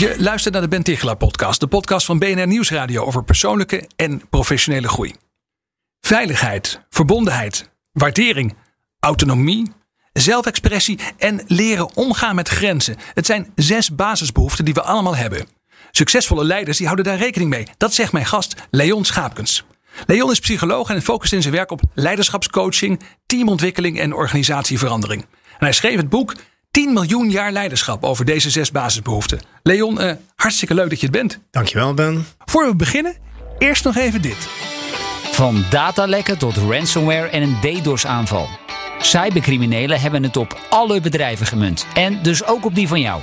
Je luistert naar de Ben podcast, de podcast van BNR Nieuwsradio over persoonlijke en professionele groei. Veiligheid, verbondenheid, waardering, autonomie, zelfexpressie en leren omgaan met grenzen. Het zijn zes basisbehoeften die we allemaal hebben. Succesvolle leiders die houden daar rekening mee. Dat zegt mijn gast Leon Schaapkens. Leon is psycholoog en focust in zijn werk op leiderschapscoaching, teamontwikkeling en organisatieverandering. En hij schreef het boek 10 miljoen jaar leiderschap over deze zes basisbehoeften. Leon, eh, hartstikke leuk dat je het bent. Dankjewel, Ben. Voor we beginnen, eerst nog even dit. Van datalekken tot ransomware en een DDoS-aanval. Cybercriminelen hebben het op alle bedrijven gemunt. En dus ook op die van jou.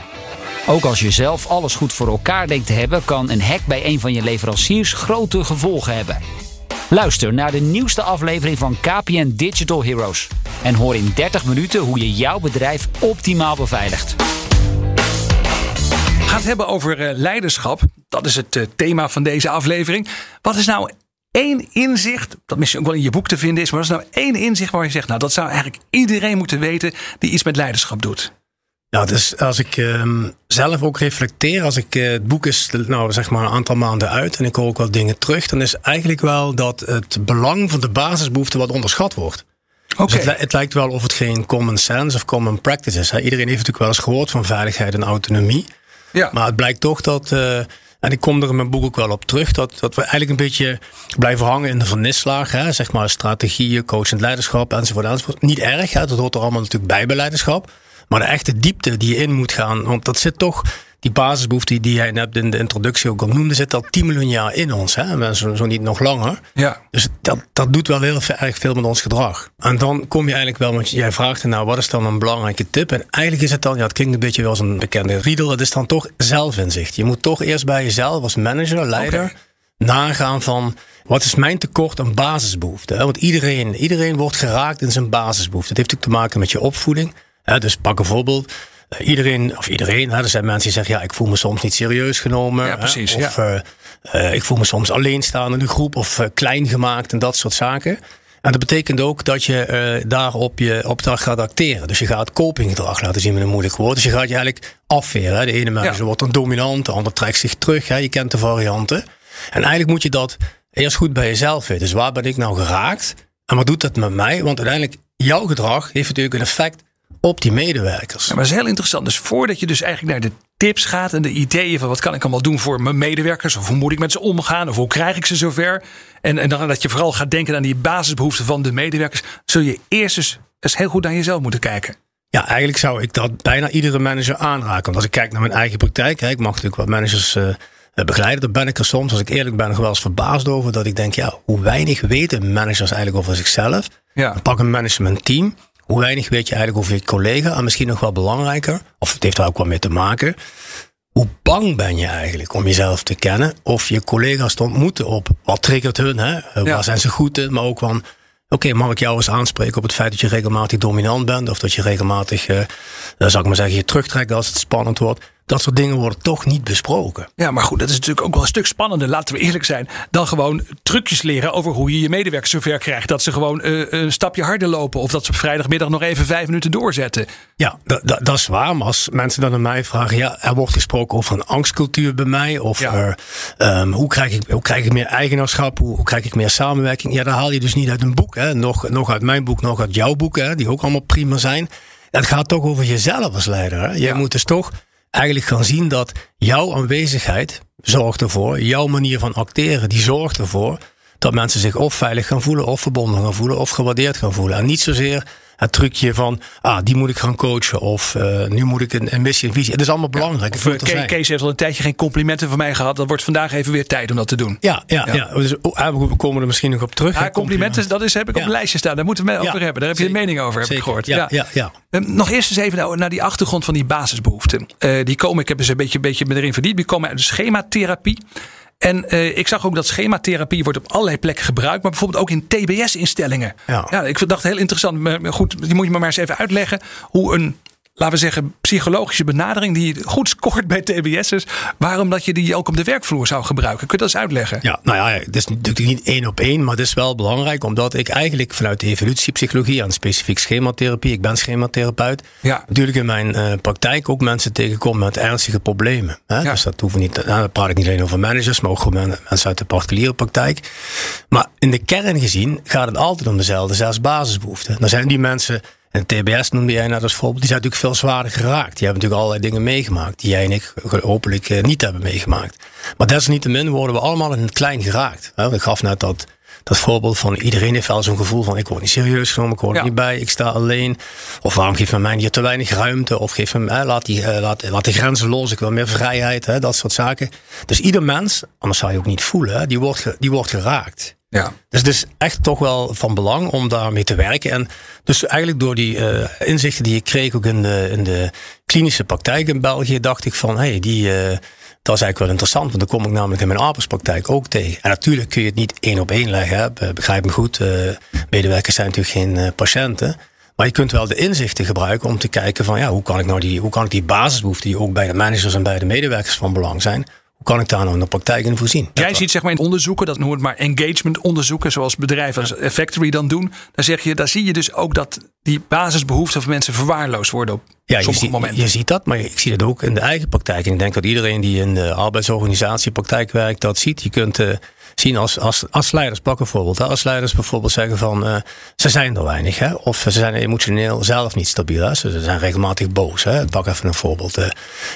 Ook als je zelf alles goed voor elkaar denkt te hebben, kan een hack bij een van je leveranciers grote gevolgen hebben. Luister naar de nieuwste aflevering van KPN Digital Heroes. En hoor in 30 minuten hoe je jouw bedrijf optimaal beveiligt. We het hebben over eh, leiderschap. Dat is het eh, thema van deze aflevering. Wat is nou één inzicht, dat misschien ook wel in je boek te vinden is, maar wat is nou één inzicht waar je zegt, nou dat zou eigenlijk iedereen moeten weten die iets met leiderschap doet? Nou, dus als ik ehm, zelf ook reflecteer, als ik eh, het boek is nou zeg maar een aantal maanden uit en ik hoor ook wat dingen terug, dan is eigenlijk wel dat het belang van de basisbehoeften wat onderschat wordt. Oké. Dus het, het, lijkt wel of het geen common sense of common practice is. Hè. Iedereen heeft natuurlijk wel eens gehoord van veiligheid en autonomie. Ja. Maar het blijkt toch dat, uh, en ik kom er in mijn boek ook wel op terug, dat, dat we eigenlijk een beetje blijven hangen in de vernislaag. Hè. Zeg maar strategieën, coachend leiderschap enzovoort, enzovoort. Niet erg, hè. dat hoort er allemaal natuurlijk bij bij leiderschap. Maar de echte diepte die je in moet gaan, want dat zit toch, die basisbehoefte die jij net in de introductie ook al noemde, zit al 10 miljoen jaar in ons. Hè? Zo, zo niet nog langer. Ja. Dus dat, dat doet wel heel erg veel met ons gedrag. En dan kom je eigenlijk wel, want jij vraagt nou, wat is dan een belangrijke tip? En eigenlijk is het dan, ja, het klinkt een beetje wel als een bekende riedel, het is dan toch zelfinzicht. Je moet toch eerst bij jezelf als manager, leider, okay. nagaan van, wat is mijn tekort aan basisbehoeften? Want iedereen, iedereen wordt geraakt in zijn basisbehoeften. Het heeft natuurlijk te maken met je opvoeding. Dus pak een voorbeeld. Uh, iedereen, of iedereen, hè, er zijn mensen die zeggen: ja, ik voel me soms niet serieus genomen. Ja, precies. Hè, of ja. uh, uh, ik voel me soms alleen staan in de groep of klein gemaakt en dat soort zaken. En dat betekent ook dat je daarop je op dat gaat acteren. Dus je gaat copinggedrag laten zien met een moeilijk woord. Dus je gaat je eigenlijk afveren. Hè. De ene manager ja. wordt dan dominant, de ander trekt zich terug. Hè. Je kent de varianten. En eigenlijk moet je dat eerst goed bij jezelf weten. Dus waar ben ik nou geraakt? En wat doet dat met mij? Want uiteindelijk, jouw gedrag heeft natuurlijk een effect op die medewerkers. Ja, maar dat is heel interessant. Dus voordat je dus eigenlijk naar de tips gaat en de ideeën van wat kan ik allemaal doen voor mijn medewerkers, of hoe moet ik met ze omgaan, of hoe krijg ik ze zover. En, en dan dat je vooral gaat denken aan die basisbehoeften van de medewerkers, zul je eerst dus eens heel goed naar jezelf moeten kijken. Ja, eigenlijk zou ik dat bijna iedere manager aanraken. Want als ik kijk naar mijn eigen praktijk, hè, ik mag natuurlijk wat managers uh, begeleiden. Dan ben ik er soms, als ik eerlijk ben, nog wel eens verbaasd over. Dat ik denk, ja, hoe weinig weten managers eigenlijk over zichzelf. Ja. Pak een managementteam. Hoe weinig weet je eigenlijk over je collega? En misschien nog wel belangrijker, of het heeft er ook wel mee te maken. Hoe bang ben je eigenlijk om jezelf te kennen? Of je collega's te ontmoeten op wat triggert hun? Hè? Ja. Waar zijn ze goed in? Maar ook van, oké, okay, mag ik jou eens aanspreken op het feit dat je regelmatig dominant bent? Of dat je regelmatig, uh, zou ik maar zeggen, je terugtrekt als het spannend wordt. Dat soort dingen worden toch niet besproken. Ja, maar goed, dat is natuurlijk ook wel een stuk spannender, laten we eerlijk zijn, dan gewoon trucjes leren over hoe je je medewerkers zover krijgt. Dat ze gewoon uh, een stapje harder lopen of dat ze op vrijdagmiddag nog even vijf minuten doorzetten. Ja, dat, dat is waar. Maar als mensen dan aan mij vragen, ja, er wordt gesproken over een angstcultuur bij mij. Of ja. uh, um, hoe, krijg ik, hoe krijg ik meer eigenaarschap? Hoe, hoe, krijg ik meer samenwerking? Ja, dat haal je dus niet uit een boek. Hè. Nog, nog uit mijn boek, nog uit jouw boek, hè, die ook allemaal prima zijn. Het gaat toch over jezelf als leider. Hè. Jij ja. moet dus toch eigenlijk gaan zien dat jouw aanwezigheid zorgt ervoor, jouw manier van acteren, die zorgt ervoor dat mensen zich of veilig gaan voelen, of verbonden gaan voelen, of gewaardeerd gaan voelen. En niet zozeer het trucje van, ah, die moet ik gaan coachen. Of uh, nu moet ik een, een missie en visie. Het is allemaal belangrijk. Ja, of, Kees, Kees heeft al een tijdje geen complimenten van mij gehad. Dat wordt vandaag even weer tijd om dat te doen. Ja, ja, ja. ja. Dus, oh, we komen er misschien nog op terug. Ja, complimenten, dat is, heb ik op een lijstje staan. Daar moeten we over hebben. Daar heb je een mening over, heb ik gehoord. Ja, ja. Ja, ehm, nog eerst eens even naar, naar die achtergrond van die basisbehoeften. Uh, die komen, ik heb eens een beetje, beetje erin verdiept. Die komen uit de schematherapie. En uh, ik zag ook dat schematherapie wordt op allerlei plekken gebruikt, maar bijvoorbeeld ook in TBS-instellingen. Ja. ja, ik dacht heel interessant. Maar goed, die moet je me maar eens even uitleggen hoe een laten we zeggen, psychologische benadering die goed scoort bij TBS'ers. Waarom dat je die ook op de werkvloer zou gebruiken? Kun je dat eens uitleggen? Ja, nou ja, het is natuurlijk niet één op één, maar het is wel belangrijk omdat ik eigenlijk vanuit de evolutiepsychologie aan specifiek schematherapie, ik ben schematherapeut, ja. natuurlijk in mijn uh, praktijk ook mensen tegenkom met ernstige problemen. Hè? Ja. Dus dat hoeven niet, nou, dan praat ik niet alleen over managers, maar ook gewoon mensen uit de particuliere praktijk. Maar in de kern gezien gaat het altijd om dezelfde zes basisbehoeften. Dan zijn die mensen en TBS noemde jij net als voorbeeld. Die zijn natuurlijk veel zwaarder geraakt. Die hebben natuurlijk allerlei dingen meegemaakt. Die jij en ik hopelijk eh, niet hebben meegemaakt. Maar desalniettemin worden we allemaal in het klein geraakt. Ik gaf net dat, dat voorbeeld van iedereen heeft wel zo'n gevoel van ik word niet serieus genomen, ik word er niet bij, ik sta alleen. Of waarom geeft men mij hier te weinig ruimte? Of geeft men, laat, die, eh, laat, laat de grenzen los, ik wil meer vrijheid, hè, dat soort zaken. Dus ieder mens, anders zou je ook niet voelen, die, wordt, die wordt geraakt. Ja. Dus het is echt toch wel van belang om daarmee te werken. En dus eigenlijk door die uh, inzichten die ik kreeg ook in de, in de klinische praktijk in België, dacht ik van hé, hey, die. Uh, dat is eigenlijk wel interessant, want dan kom ik namelijk in mijn arbeidspraktijk ook tegen. En natuurlijk kun je het niet één op één leggen, begrijp me goed. Uh, medewerkers zijn natuurlijk geen patiënten. Maar je kunt wel de inzichten gebruiken om te kijken van ja, hoe kan ik nou die, hoe kan ik die basisbehoeften die ook bij de managers en bij de medewerkers van belang zijn, hoe kan ik daar nou in de praktijk in voorzien? Jij ziet zeg maar in onderzoeken, dat noemt maar engagement onderzoeken, zoals bedrijven als Factory dan doen. Dan zeg je, daar zie je dus ook dat die basisbehoeften van mensen verwaarloosd worden op ja, sommige je momenten. Je ziet dat, maar ik zie dat ook in de eigen praktijk. En ik denk dat iedereen die in de arbeidsorganisatiepraktijk werkt, dat ziet. Je kunt uh, zien als, als, als leiders, pak bijvoorbeeld. Hè, als leiders bijvoorbeeld zeggen van, uh, ze zijn er weinig. Hè, of ze zijn emotioneel zelf niet stabiel. Hè, ze zijn regelmatig boos. Hè, pak even een voorbeeld. Uh,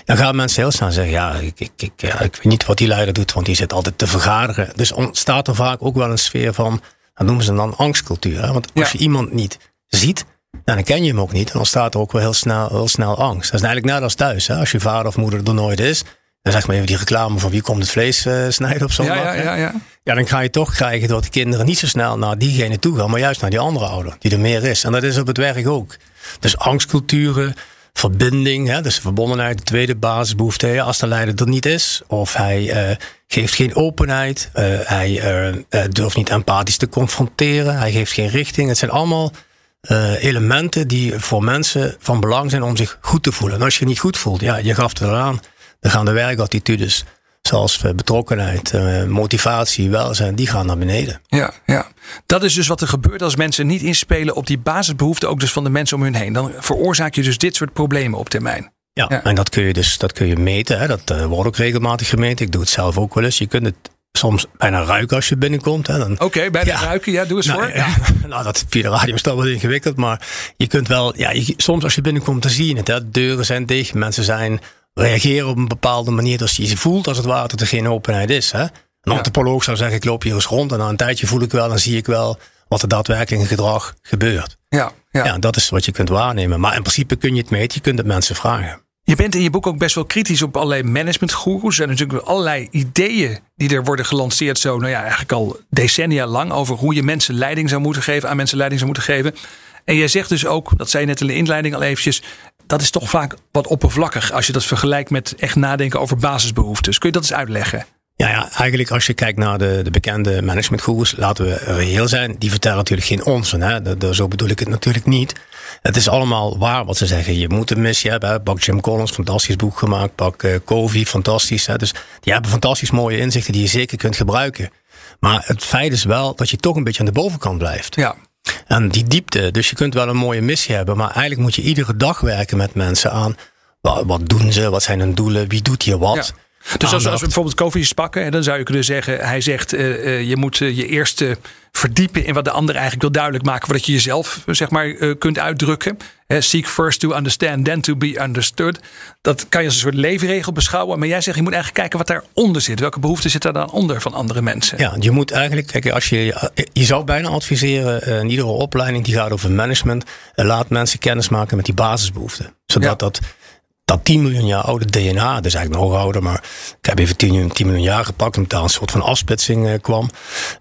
dan gaan mensen heel snel zeggen, ja ik, ik, ik, ja, ik weet niet wat die leider doet, want die zit altijd te vergaderen. Dus ontstaat er vaak ook wel een sfeer van, dat noemen ze dan angstcultuur. Hè, want als je iemand niet ziet, nou, dan ken je hem ook niet. En dan staat er ook wel heel snel, heel snel angst. Dat is eigenlijk net als thuis. Hè? Als je vader of moeder er nooit is. Dan zeg maar even die reclame van wie komt het vlees uh, snijden op zondag. Ja, ja, ja, ja. ja, dan ga je toch krijgen dat de kinderen niet zo snel naar diegene toe gaan. Maar juist naar die andere ouder. Die er meer is. En dat is op het werk ook. Dus angstculturen, verbinding. Hè, dus verbondenheid, de tweede basisbehoefte. Als de leider er niet is. Of hij uh, geeft geen openheid. Uh, hij durft niet empathisch te confronteren. Hij geeft geen richting. Het zijn allemaal uh, elementen die voor mensen van belang zijn om zich goed te voelen. En als je je niet goed voelt, ja, je gaf het eraan, dan gaan de werkattitudes, zoals eh, betrokkenheid, uh, motivatie, welzijn, die gaan naar beneden. Ja, ja, dat is dus wat er gebeurt als mensen niet inspelen op die basisbehoeften, ook dus van de mensen om hun heen. Dan veroorzaak je dus dit soort problemen op termijn. Ja, ja. en dat kun je dus dat kun je meten. Hè. Dat uh, wordt ook regelmatig gemeten. Ik doe het zelf ook wel eens. Je kunt het soms bijna ruiken als je binnenkomt. Oké, okay, bijna ruiken, ja, doe eens nou, voor. Ja, nou, dat via de radio is wel ingewikkeld, maar je kunt wel, ja, je, soms als je binnenkomt, dan zie je het. Hè. Deuren zijn dicht, mensen zijn, reageren op een bepaalde manier, dus je voelt als het dat er geen openheid is. Hè. Een antropoloog zou zeggen, ik loop hier eens rond en na een tijdje voel ik wel, dan zie ik wel wat er daadwerkelijk in gedrag gebeurt. Ja, ja. ja, dat is wat je kunt waarnemen. Maar in principe kun je het meten, je kunt het mensen vragen. Je bent in je boek ook best wel kritisch op allerlei managementgoeroes. Er zijn natuurlijk allerlei ideeën die er worden gelanceerd, zo nou ja, eigenlijk al decennia lang, over hoe je mensen leiding zou moeten geven, aan mensen leiding zou moeten geven. En jij zegt dus ook, dat zei je net in de inleiding al eventjes, dat is toch vaak wat oppervlakkig als je dat vergelijkt met echt nadenken over basisbehoeftes. Kun je dat eens uitleggen? Ja, ja, eigenlijk als je kijkt naar de, de bekende managementgoeroes, laten we reëel zijn, die vertellen natuurlijk geen onzin. Hè? Zo bedoel ik het natuurlijk niet. Het is allemaal waar wat ze zeggen. Je moet een missie hebben. Pak Jim Collins, fantastisch boek gemaakt. Pak uh, Covey, fantastisch. Hè? Dus die hebben fantastisch mooie inzichten die je zeker kunt gebruiken. Maar het feit is wel dat je toch een beetje aan de bovenkant blijft. Ja. En die diepte. Dus je kunt wel een mooie missie hebben. Maar eigenlijk moet je iedere dag werken met mensen aan. Wat, doen ze? Wat zijn hun doelen? Wie doet hier wat? Dus als, als, we bijvoorbeeld Kofi pakken, dan zou je kunnen zeggen: hij zegt uh, uh, je moet uh, je eerste verdiepen in wat de ander eigenlijk wil duidelijk maken, voordat je jezelf zeg maar uh, kunt uitdrukken. seek first to understand, then to be understood. Dat kan je als een soort leefregel beschouwen. Maar jij zegt, je moet eigenlijk kijken wat daaronder zit. Welke behoeften zitten daar dan onder van andere mensen? Ja, je moet eigenlijk, kijk, als je, je zou bijna adviseren, in iedere opleiding die gaat over management, laat mensen kennis maken met die basisbehoeften. Zodat ja. dat dat 10 miljoen jaar oude DNA, dat is eigenlijk nog ouder, maar ik heb even 10, 10 miljoen jaar gepakt, omdat daar een soort van afsplitsing uh, kwam.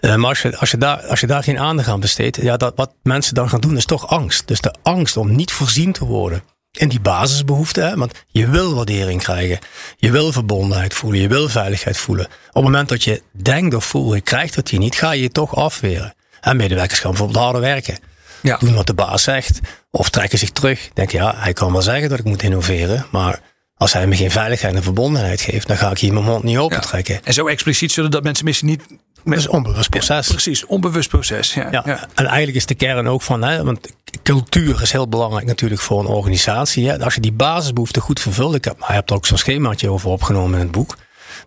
Uh, maar als je, als, je daar, als je daar geen aandacht aan besteedt, ja, dat, wat mensen dan gaan doen is toch angst. Dus de angst om niet voorzien te worden in die basisbehoeften. Want je wil waardering krijgen, je wil verbondenheid voelen, je wil veiligheid voelen. Op het moment dat je denkt of voelt, je krijgt dat je niet, ga je je toch afweren. En medewerkers gaan bijvoorbeeld harder werken. Ja. Doen wat de baas zegt. Of trekken zich terug. Denk ja, hij kan wel zeggen dat ik moet innoveren. Maar als hij me geen veiligheid en verbondenheid geeft, dan ga ik hier mijn mond niet open trekken. Ja. En zo expliciet zullen dat mensen misschien niet. Dat is onbewust proces. Ja, precies, onbewust proces. Ja, ja. En eigenlijk is de kern ook van, hè, want cultuur is heel belangrijk natuurlijk voor een organisatie. Hè. Als je die basisbehoeften goed vervult, ik heb, hij hebt er ook zo'n schemaatje over opgenomen in het boek.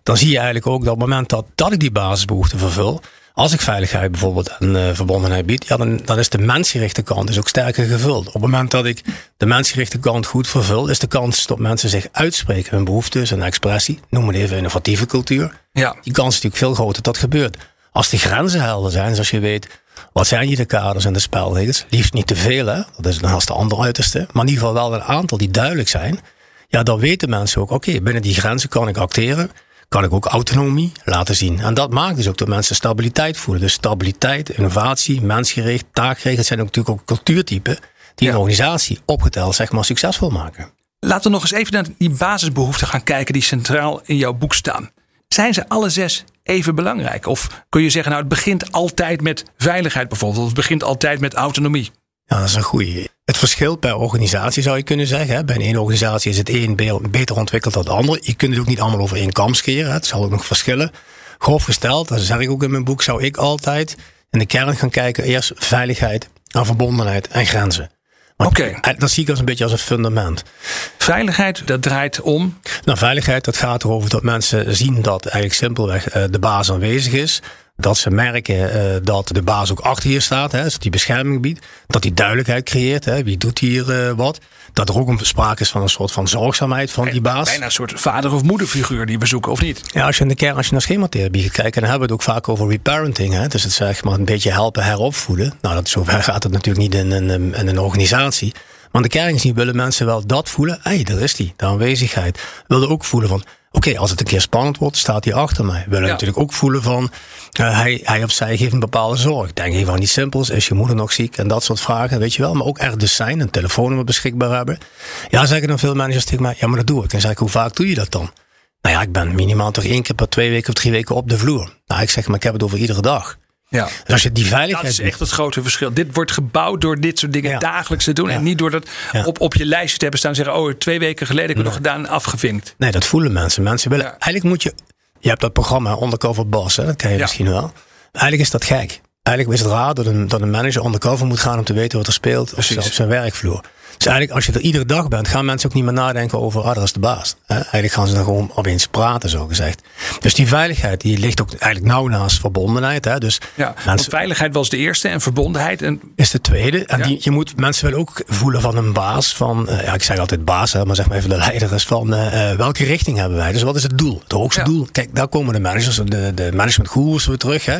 Dan zie je eigenlijk ook dat op het moment dat, dat ik die basisbehoeften vervul, als ik veiligheid bijvoorbeeld en uh, verbondenheid bied, ja, dan, dan is de mensgerichte kant dus ook sterker gevuld. Op het moment dat ik de mensgerichte kant goed vervul, is de kans dat mensen zich uitspreken, hun behoeftes en expressie, noem het even innovatieve cultuur. Ja. Die kans is natuurlijk veel groter dat gebeurt. Als de grenzen helder zijn, zoals je weet, wat zijn hier de kaders en de spelregels? Liefst niet te veel, hè? dat is naast de andere uiterste. Maar in ieder geval wel een aantal die duidelijk zijn. Ja, dan weten mensen ook, oké, binnen die grenzen kan ik acteren kan ik ook autonomie laten zien. En dat maakt dus ook dat mensen stabiliteit voelen. Dus stabiliteit, innovatie, mensgericht, taakgericht, zijn ook natuurlijk ook cultuurtypen die een organisatie opgeteld zeg maar succesvol maken. Laten we nog eens even naar die basisbehoeften gaan kijken die centraal in jouw boek staan. Zijn ze alle zes even belangrijk? Of kun je zeggen, nou, het begint altijd met veiligheid bijvoorbeeld. Het begint altijd met autonomie. Ja, dat is een goede. Het verschilt per organisatie zou je kunnen zeggen. Bij een ene organisatie is het een beter ontwikkeld dan de andere. Je kunt het ook niet allemaal over één kam scheren. Het zal ook nog verschillen. Grof gesteld, dat zeg ik ook in mijn boek, zou ik altijd in de kern gaan kijken. Eerst veiligheid, en verbondenheid en grenzen. Oké. Dat zie ik als een beetje als een fundament. Veiligheid, dat draait om? Nou, veiligheid, dat gaat erover dat mensen zien dat eigenlijk simpelweg eh, de baas aanwezig is. Dat ze merken uh, dat de baas ook achter je staat, hè, dat die bescherming biedt. Dat die duidelijkheid creëert, hè, wie doet hier uh, wat. Dat er ook een sprake is van een soort van zorgzaamheid van die baas. Bijna een soort vader- of moederfiguur die we zoeken, of niet? Ja, als je in de kern, als je naar schematherapie gaat kijken, dan hebben we het ook vaak over reparenting. Hè? Dus het zeg maar een beetje helpen heropvoeden. Nou, dat, zover gaat het natuurlijk niet in, in, in een organisatie. Maar de kern is niet, willen mensen wel dat voelen? Hé, hey, daar is die, de aanwezigheid. Willen ook voelen van, Oké, als het een keer spannend wordt, staat hij achter mij. We willen natuurlijk ook voelen van uh, hij, hij of zij geeft een bepaalde zorg. Denk even aan iets simpels. Is je moeder nog ziek? En dat soort vragen, weet je wel. Maar ook er dus zijn, een telefoonnummer beschikbaar hebben. Ja, zeggen dan veel managers tegen mij. Ja, maar dat doe ik. En zeg ik, hoe vaak doe je dat dan? Nou ja, ik ben minimaal toch één keer per twee weken of drie weken op de vloer. Nou, ik zeg, maar ik heb het over iedere dag. Ja. Dus als je die veiligheid. Dat is echt het grote verschil. Dit wordt gebouwd door dit soort dingen dagelijks te doen. En niet door dat op, op je lijstje te hebben staan en zeggen: Oh, twee weken geleden heb ik nog gedaan, afgevinkt. Nee, dat voelen mensen. Mensen willen. Eigenlijk moet je. Je hebt dat programma Undercover Boss, hè? dat ken je misschien wel. Eigenlijk is dat gek. Eigenlijk is het raar dat een, dat een manager undercover moet gaan om te weten wat er speelt op zijn werkvloer. Dus eigenlijk als je er iedere dag bent, gaan mensen ook niet meer nadenken over, ah, dat is de baas. Eigenlijk gaan ze dan gewoon opeens praten, zo gezegd. Dus die veiligheid, die ligt ook eigenlijk nauw naast verbondenheid. Hè? Dus ja, mensen, veiligheid was de eerste en verbondenheid en... is de tweede. En die, je moet mensen wel ook voelen van een baas, van, uh, ja, ik zeg altijd baas, hè, maar zeg maar even de leider is van, uh, welke richting hebben wij? Dus wat is het doel? Het hoogste doel. Kijk, daar komen de managers, de, de management gurus weer terug. Hè?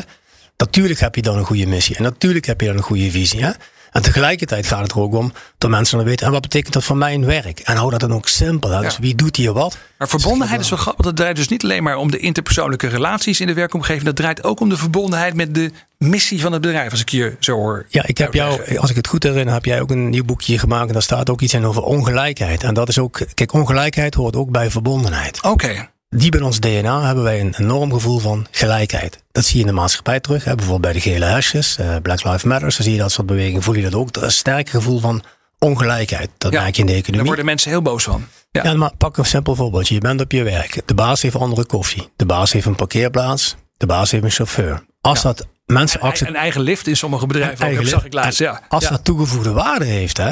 Natuurlijk heb je dan een goede missie en natuurlijk heb je dan een goede visie. Hè? En tegelijkertijd gaat het er ook om dat mensen dan weten, en wat betekent dat voor mijn werk? En hou dat dan ook simpel. Hè? Dus wie doet hier wat? Maar verbondenheid is wel grappig. Dat draait dus niet alleen maar om de interpersoonlijke relaties in de werkomgeving. Dat draait ook om de verbondenheid met de missie van het bedrijf, als ik je zo hoor. Ja, ik heb jou, als ik het goed herinner, heb jij ook een nieuw boekje gemaakt. En daar staat ook iets in over ongelijkheid. En dat is ook, kijk, ongelijkheid hoort ook bij verbondenheid. Oké die bij ons DNA hebben wij een enorm gevoel van gelijkheid. Dat zie je in de maatschappij terug. Hè? Bijvoorbeeld bij de gele hesjes, uh, Black Lives Matter. Dan zie je dat soort bewegingen, voel je dat ook. Dat is een sterk gevoel van ongelijkheid. Dat ja, merk je in de economie. Daar worden mensen heel boos van. Ja. ja, maar pak een simpel voorbeeldje. Je bent op je werk. De baas heeft andere koffie. De baas heeft een parkeerplaats. De baas heeft een chauffeur. Als dat mensen. Een eigen lift in sommige bedrijven. Ook, zag ik laatst. Ja. Als dat toegevoegde waarde heeft, hè,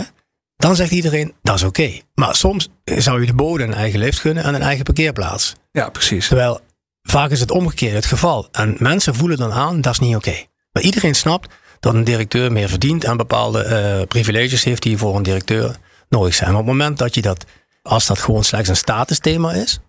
dan zegt iedereen dat is oké. Maar soms zou je de bode een eigen lift gunnen en een eigen parkeerplaats. Ja, precies. Terwijl vaak is het omgekeerd het geval. En mensen voelen dan aan, dat is niet oké. Maar iedereen snapt dat een directeur meer verdient en bepaalde uh, privileges heeft die voor een directeur nodig zijn. Maar op het moment dat je dat, als dat gewoon slechts een statusthema is,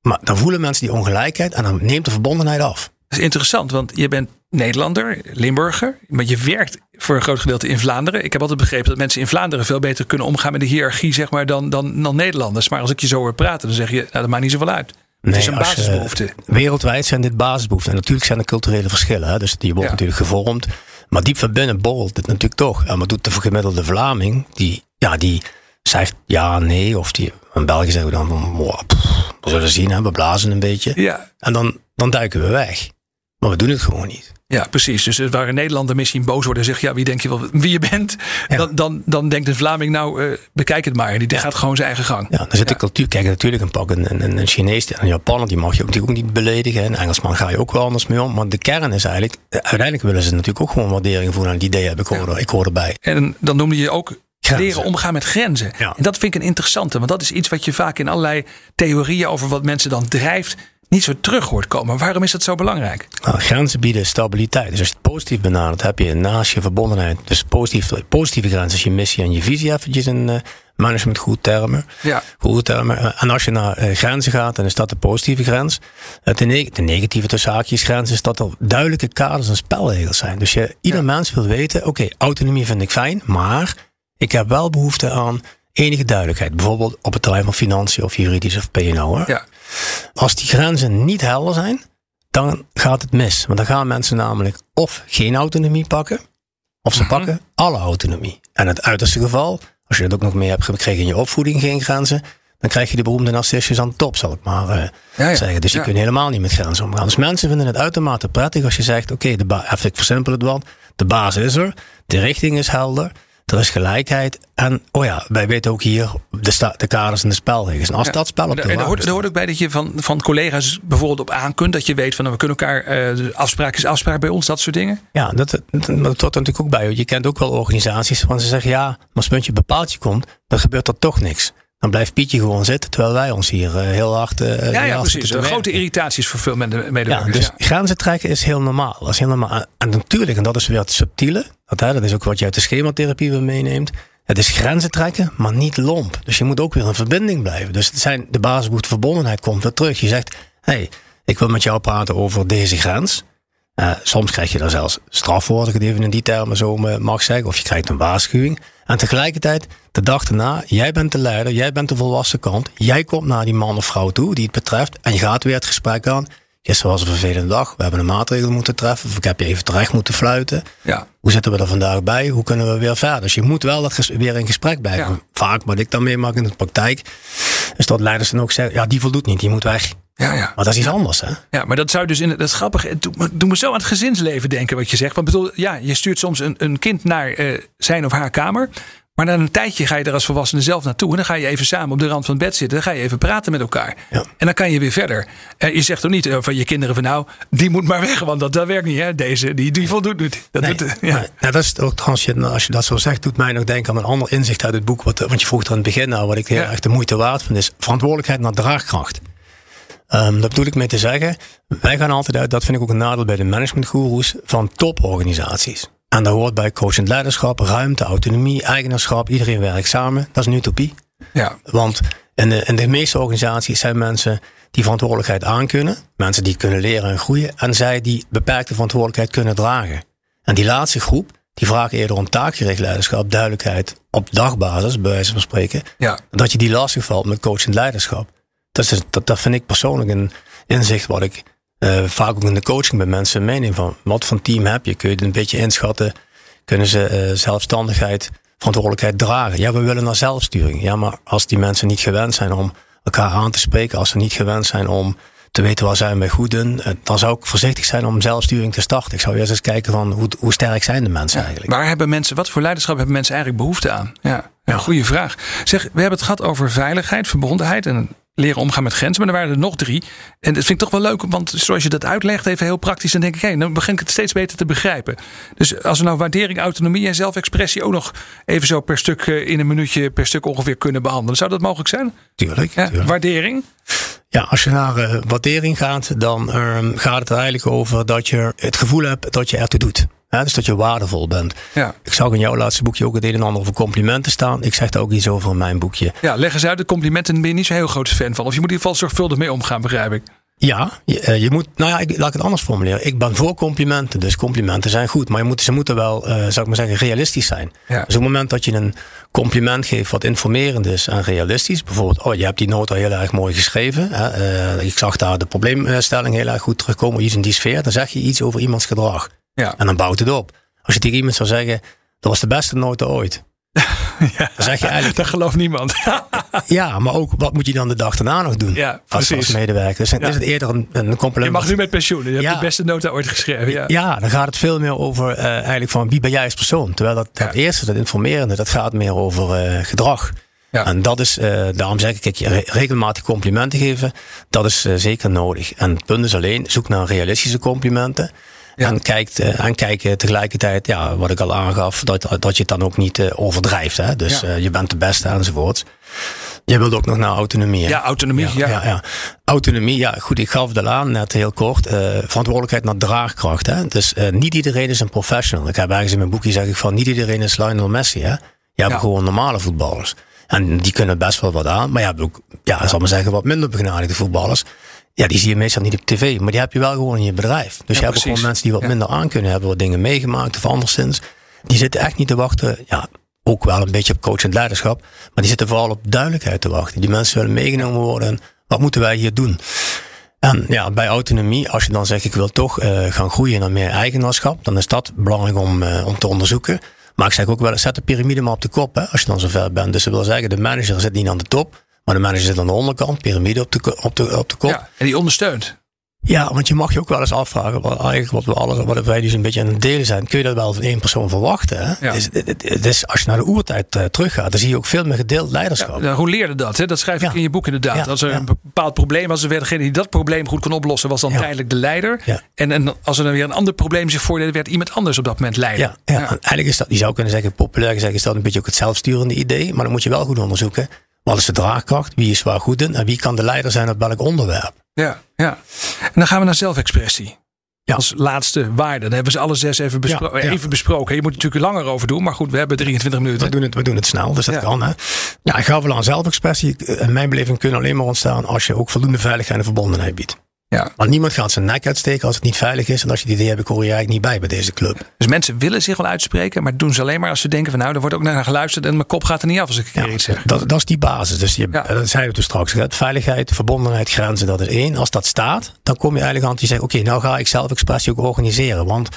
maar dan voelen mensen die ongelijkheid en dan neemt de verbondenheid af. Dat is interessant, want je bent Nederlander, Limburger, maar je werkt voor een groot gedeelte in Vlaanderen. Ik heb altijd begrepen dat mensen in Vlaanderen veel beter kunnen omgaan met de hiërarchie zeg maar, dan, dan, dan Nederlanders. Maar als ik je zo hoor praten, dan zeg je, nou, dat maakt niet zoveel uit. Het is een basisbehoefte. wereldwijd zijn dit basisbehoeften. En natuurlijk zijn er culturele verschillen. Hè? Dus die wordt natuurlijk gevormd. Maar diep van binnen borrelt het natuurlijk toch. En wat doet de gemiddelde Vlaming? Die, ja, die zegt ja, nee. Of die, in België zeggen we dan van, we zullen zien, hè? we blazen een beetje. Ja. En dan, dan duiken we weg. Maar we doen het gewoon niet. Ja, precies. Dus waar een Nederlander misschien boos wordt en zegt: Ja, wie denk je wel wie je bent? Dan, dan, dan denkt een Vlaming: Nou, uh, bekijk het maar. En die gaat gewoon zijn eigen gang. Ja, dan zit de cultuur. Kijk, natuurlijk een pak een, een, een Chinees en een Japaner, die mag je natuurlijk ook niet beledigen. Een Engelsman ga je ook wel anders mee om. Maar de kern is eigenlijk: eh, uiteindelijk willen ze natuurlijk ook gewoon waardering voelen aan die idee heb ik hoor, ik hoor erbij. En dan noemde je ook leren omgaan met grenzen. En dat vind ik een interessante, want dat is iets wat je vaak in allerlei theorieën over wat mensen dan drijft niet zo terug hoort komen. Waarom is dat zo belangrijk? Nou, grenzen bieden stabiliteit. Dus als je het positief benadert, heb je naast je verbondenheid. Dus positief, positieve grenzen is je missie en je visie eventjes in uh, management goed termen. Ja. Goede termen. Eh, en als je naar uh, grenzen gaat, dan is dat de positieve grens. Uh, de, neg de, negatieve tussen haakjes grens is dat er duidelijke kaders en spelregels zijn. Dus je, ieder mens wil weten, oké, autonomie vind ik fijn, maar ik heb wel behoefte aan enige duidelijkheid. Bijvoorbeeld op het terrein van financiën of juridisch of P&O. Ja. Als die grenzen niet helder zijn, dan gaat het mis. Want dan gaan mensen namelijk of geen autonomie pakken, of ze mhm. pakken alle autonomie. En het uiterste geval, als je dat ook nog mee hebt gekregen in je opvoeding, geen grenzen, dan krijg je de beroemde narcissismus aan de top, zal ik maar uh, zeggen. Dus je kunt helemaal niet met grenzen omgaan. Dus mensen vinden het uitermate prettig als je zegt, oké, okay, even ik versimpel het wat, de basis is er, de richting is helder, er is gelijkheid. En oh ja, wij weten ook hier de, de kaders en de spelregels. En als dat spel op de En er hoort, er hoort ook bij dat je van, van collega's bijvoorbeeld op aan kunt. Dat je weet van nou, we kunnen elkaar, uh, afspraak is afspraak bij ons, dat soort dingen. Ja, dat, dat, dat, hoort natuurlijk ook bij. Je kent ook wel organisaties waar ze zeggen ja, maar als het puntje bepaaldje komt, dan gebeurt er toch niks. Dan blijft Pietje gewoon zitten, terwijl wij ons hier uh, heel hard. Uh, ja, ja precies. Een grote irritaties voor veel medewerkers. Ja, dus ja. grenzen trekken is heel normaal. Dat is heel normaal. En natuurlijk, en dat is weer het subtiele. Dat, hè, dat is ook wat je uit de schematherapie weer meeneemt. Het is grenzen trekken, maar niet lomp. Dus je moet ook weer in verbinding blijven. Dus het zijn, de basisbehoefte verbondenheid komt weer terug. Je zegt, hé, hey, ik wil met jou praten over deze grens. Uh, soms krijg je daar zelfs straf voor, als ik het even in die termen zo mag zeggen. Of je krijgt een waarschuwing. En tegelijkertijd, de dag erna, jij bent de leider, jij bent de volwassen kant. Jij komt naar die man of vrouw toe die het betreft. En je gaat weer het gesprek aan. Gisteren was een vervelende dag. We hebben een maatregel moeten treffen. Of ik heb je even terecht moeten fluiten. Ja. Hoe zitten we er vandaag bij? Hoe kunnen we weer verder? Dus je moet wel dat weer in gesprek blijven. Ja. Vaak wat ik dan meemaak in de praktijk. Is dat leiders dan ook zeggen. Ja, die voldoet niet. Die moet weg. Ja, ja. Maar dat is iets anders, hè? Ja, maar dat zou dus in het, dat is grappig. Doe me zo aan het gezinsleven denken wat je zegt. Want bedoel, ja, je stuurt soms een, een kind naar uh, zijn of haar kamer. Maar na een tijdje ga je er als volwassene zelf naartoe. En dan ga je even samen op de rand van het bed zitten. Dan ga je even praten met elkaar. Ja. En dan kan je weer verder. En je zegt toch niet eh, van je kinderen van nou, die moet maar weg. Want dat, dat werkt niet. Hè? Deze, die, die voldoet niet. Dat nee, doet, ja. Nou, dat is ook als je, als je dat zo zegt, doet mij nog denken aan een ander inzicht uit het boek. Wat, want je vroeg er aan het begin nou, wat ik heel erg de moeite waard vind, is verantwoordelijkheid naar draagkracht. Um, dat bedoel ik mee te zeggen. Wij gaan altijd uit, dat vind ik ook een nadeel bij de managementgoeroes, van toporganisaties. En daar hoort bij coachend leiderschap, ruimte, autonomie, eigenaarschap. Iedereen werkt samen. Dat is een utopie. Ja. Want in de, in de meeste organisaties zijn mensen die verantwoordelijkheid aankunnen. Mensen die kunnen leren en groeien. En zij die beperkte verantwoordelijkheid kunnen dragen. En die laatste groep, die vragen eerder om taakgericht leiderschap, duidelijkheid op dagbasis, bij wijze van spreken. Ja. Dat je die lastig valt met coachend leiderschap. Dat, is, dat, dat vind ik persoonlijk een inzicht wat ik uh, vaak ook in de coaching bij mensen meeneem van wat voor team heb je? Kun je het een beetje inschatten? Kunnen ze uh, zelfstandigheid, verantwoordelijkheid dragen? Ja, we willen naar zelfsturing. Ja, maar als die mensen niet gewend zijn om elkaar aan te spreken, als ze niet gewend zijn om te weten waar zij mee goed doen, eh, dan zou ik voorzichtig zijn om zelfsturing te starten. Ik zou eerst eens kijken van hoe, hoe sterk zijn de mensen eigenlijk. Waar hebben mensen, wat voor leiderschap hebben mensen eigenlijk behoefte aan? Ja, ja. goede vraag. Zeg, we hebben het gehad over veiligheid, verbondenheid en leren omgaan met grenzen. Maar er waren er nog drie. En dat vind ik toch wel leuk, want zoals je dat uitlegt, even heel praktisch, dan denk ik, hé, dan begin ik het steeds beter te begrijpen. Dus als we nou waardering, autonomie en zelfexpressie ook nog even zo per stuk eh, in een minuutje per stuk ongeveer kunnen behandelen, zou dat mogelijk zijn? Tuurlijk. Ja, Waardering? Ja, als je naar uh, waardering gaat, dan uh, gaat het er eigenlijk over dat je het gevoel hebt dat je ertoe doet. Dus dat je waardevol bent. Ja. Ik zag in jouw laatste boekje ook het een en ander over complimenten sstaan. Ik zeg daar ook iets over in mijn boekje. ja, leg eens uit. De complimenten ben je niet zo'n heel groot fan van. Of je moet in ieder geval zorgvuldig mee omgaan, begrijp ik. Ja, je, eh, je moet, nou ja, ik, laat ik het anders formuleren. Ik ben voor complimenten, dus complimenten zijn goed. Maar je moet, ze moeten wel, eh, zou ik maar zeggen, realistisch zijn. Ja. Dus op het moment dat je een compliment geeft wat informerend is en realistisch. Bijvoorbeeld, oh, je hebt die nota heel erg mooi geschreven. Hè, eh, ik zag daar de probleemstelling heel erg goed terugkomen, iets in die sfeer. Dan zeg je iets over iemands gedrag. Ja. En dan bouwt het op. Als je tegen iemand zou zeggen, dat was de beste nota ooit. ja. Dan zeg je eigenlijk, Dat gelooft niemand. ja, maar ook, wat moet je dan de dag daarna nog doen? Ja, als, als medewerker. Dus Ja. is het eerder een, een je compliment. mag nu met pensioen. Je hebt de beste nota ooit geschreven. Ja. Ja, dan gaat het veel meer over eh, eigenlijk van wie ben jij als persoon. Terwijl dat, eerste, dat informerende, dat gaat meer over eh, gedrag. Ja. En dat is, eh, daarom zeg ik, kijk, re- regelmatig complimenten geven, dat is zeker nodig. En het punt is alleen, zoek naar realistische complimenten. Ja. En, kijkt, eh, eh, tegelijkertijd, ja, wat ik al aangaf, dat, dat je het dan ook niet eh, overdrijft. Hè? Dus Ja. je bent de beste enzovoort. Je wilt ook nog naar autonomie. hè? Ja, autonomie. Ja, Ja, ja. Autonomie, ja, goed, ik gaf de aan net heel kort. verantwoordelijkheid naar draagkracht. Hè? Dus niet iedereen is een professional. Ik heb ergens in mijn boekje zeg ik van niet iedereen is Lionel Messi. Hè? Je hebt Ja. gewoon normale voetballers. En die kunnen best wel wat aan. Maar je hebt ook, ja, zal maar zeggen, wat minder begenadigde voetballers. Ja, die zie je meestal niet op tv. Maar die heb je wel gewoon in je bedrijf. Dus Ja, je hebt gewoon mensen die wat minder aan kunnen hebben. Wat dingen meegemaakt of anderszins. Die zitten echt niet te wachten. Ja, ook wel een beetje op coachend leiderschap. Maar die zitten vooral op duidelijkheid te wachten. Die mensen willen meegenomen worden. En wat moeten wij hier doen? En ja, bij autonomie, als je dan zegt ik wil toch eh, gaan groeien naar meer eigenaarschap, dan is dat belangrijk om, eh, om te onderzoeken. Maar ik zeg ook wel, zet de piramide maar op de kop hè, als je dan zover bent. Dus dat wil zeggen, de manager zit niet aan de top, maar de manager zit aan de onderkant, piramide op de, op de, op de kop. Ja, en die ondersteunt. Ja, want je mag je ook wel eens afvragen, wat, eigenlijk wat we alles, wat wij dus een beetje aan het delen zijn, kun je dat wel van één persoon verwachten? Hè? Ja. Dus, als je naar de oertijd eh, teruggaat, dan zie je ook veel meer gedeeld leiderschap. Ja, hoe leerde dat? Hè? Dat schrijf ik Ja. in je boek inderdaad. Ja, Als er een bepaald probleem was, er degene die dat probleem goed kon oplossen, was dan tijdelijk de leider. En, en als er dan weer een ander probleem zich voordeed, werd iemand anders op dat moment leider. Ja, ja. En eigenlijk is dat, je zou kunnen zeggen, populair gezegd is dat een beetje ook het zelfsturende idee. Maar dan moet je wel goed onderzoeken. Wat is de draagkracht? Wie is waar goed in? En wie kan de leider zijn op welk onderwerp? Ja, ja. En dan gaan we naar zelfexpressie. Ja. Als laatste waarde. Dan hebben ze alle zes even, bespro- Ja, ja. even besproken. Je moet er natuurlijk langer over doen. Maar goed, we hebben 23 minuten. We doen het, we doen het snel, dus dat kan. Hè? Ja, ik gaf wel aan zelfexpressie. In mijn beleving kunnen alleen maar ontstaan als je ook voldoende veiligheid en verbondenheid biedt. Ja. Want niemand gaat zijn nek uitsteken als het niet veilig is. En als je het idee hebt, ik hoor je eigenlijk niet bij bij deze club. Dus mensen willen zich wel uitspreken. Maar doen ze alleen maar als ze denken van nou, er wordt ook naar geluisterd. En mijn kop gaat er niet af als ik een keer iets zeg. Dat, dat is die basis. Dus je, Ja. dat zeiden we toen straks. Veiligheid, verbondenheid, grenzen, dat is één. Als dat staat, dan kom je eigenlijk aan te zeggen... oké, nou ga ik zelfexpressie ook organiseren. Want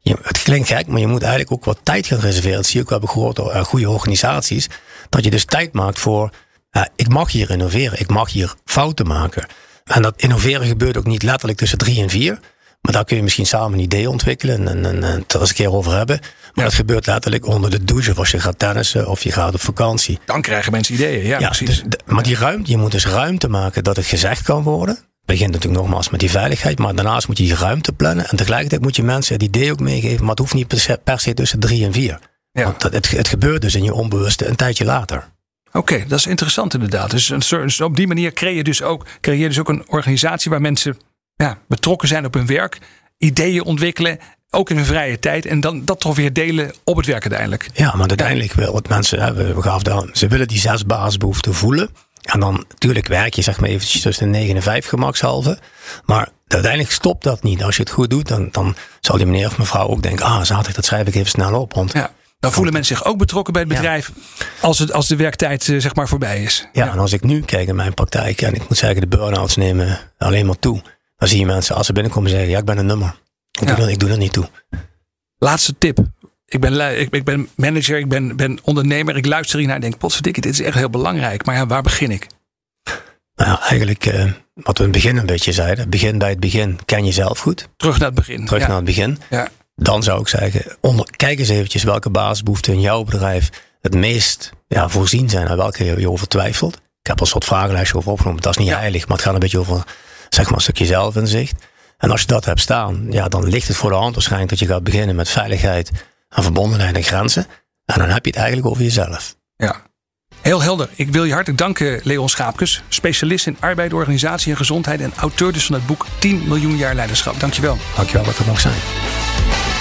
je, het klinkt gek, maar je moet eigenlijk ook wat tijd gaan reserveren. Dat zie je ook wel bij grote, eh, goede organisaties. Dat je dus tijd maakt voor... eh, ik mag hier innoveren, ik mag hier fouten maken. En dat innoveren gebeurt ook niet letterlijk tussen drie en vier... Maar daar kun je misschien samen een idee ontwikkelen en, en, en het er eens een keer over hebben. Maar dat gebeurt letterlijk onder de douche of als je gaat tennissen of je gaat op vakantie. Dan krijgen mensen ideeën. Ja, Ja, precies. dus maar die ruimte, je moet dus ruimte maken dat het gezegd kan worden. Het begint natuurlijk nogmaals met die veiligheid, maar daarnaast moet je die ruimte plannen. En tegelijkertijd moet je mensen het idee ook meegeven, maar het hoeft niet per se, per se tussen drie en vier. Ja. Want het, het gebeurt dus in je onbewuste een tijdje later. Oké, dat is interessant inderdaad. Dus dus op die manier creëer je dus ook, creëer je dus ook een organisatie waar mensen ja, betrokken zijn op hun werk, ideeën ontwikkelen, ook in hun vrije tijd. En dan dat toch weer delen op het werk uiteindelijk. Ja, maar uiteindelijk wil wat mensen hebben, we gaven aan, ze willen die zes basisbehoeften voelen. En dan natuurlijk werk je zeg maar eventjes tussen de 9 en 5 gemakshalve. Maar uiteindelijk stopt dat niet. Als je het goed doet, dan, dan zal die meneer of mevrouw ook denken, ah zaterdag, dat schrijf ik even snel op. Want Ja. Dan voelen mensen zich ook betrokken bij het Ja. bedrijf als, het, als de werktijd eh, zeg maar voorbij is. Ja, en als ik nu kijk in mijn praktijk, en ik moet zeggen, de burn-outs nemen alleen maar toe. Dan zie je mensen als ze binnenkomen zeggen, ja, ik ben een nummer. Ik, Ja. doe, er, ik doe er niet toe. Laatste tip. Ik ben, ik, ik ben manager, ik ben, ben ondernemer. Ik luister hiernaar en denk, potverdikkie, dit is echt heel belangrijk. Maar ja, waar begin ik? Nou ja, eigenlijk eh, wat we in het begin een beetje zeiden. Begin bij het begin. Ken jezelf goed. Terug naar het begin. Terug ja. naar het begin. Ja. Dan zou ik zeggen, onder, kijk eens eventjes welke basisbehoeften in jouw bedrijf het meest ja, voorzien zijn. En welke je, over twijfelt. Ik heb al een soort vragenlijstje over opgenomen. Dat is niet Ja. heilig, maar het gaat een beetje over zeg maar, een stukje zelfinzicht. En als je dat hebt staan, ja, dan ligt het voor de hand waarschijnlijk dat je gaat beginnen met veiligheid en verbondenheid en grenzen. En dan heb je het eigenlijk over jezelf. Ja. Heel helder. Ik wil je hartelijk danken, Leon Schaapkes. Specialist in arbeid, organisatie en gezondheid. En auteur dus van het boek 10 miljoen jaar leiderschap. Dankjewel. Dankjewel dat er nog zijn.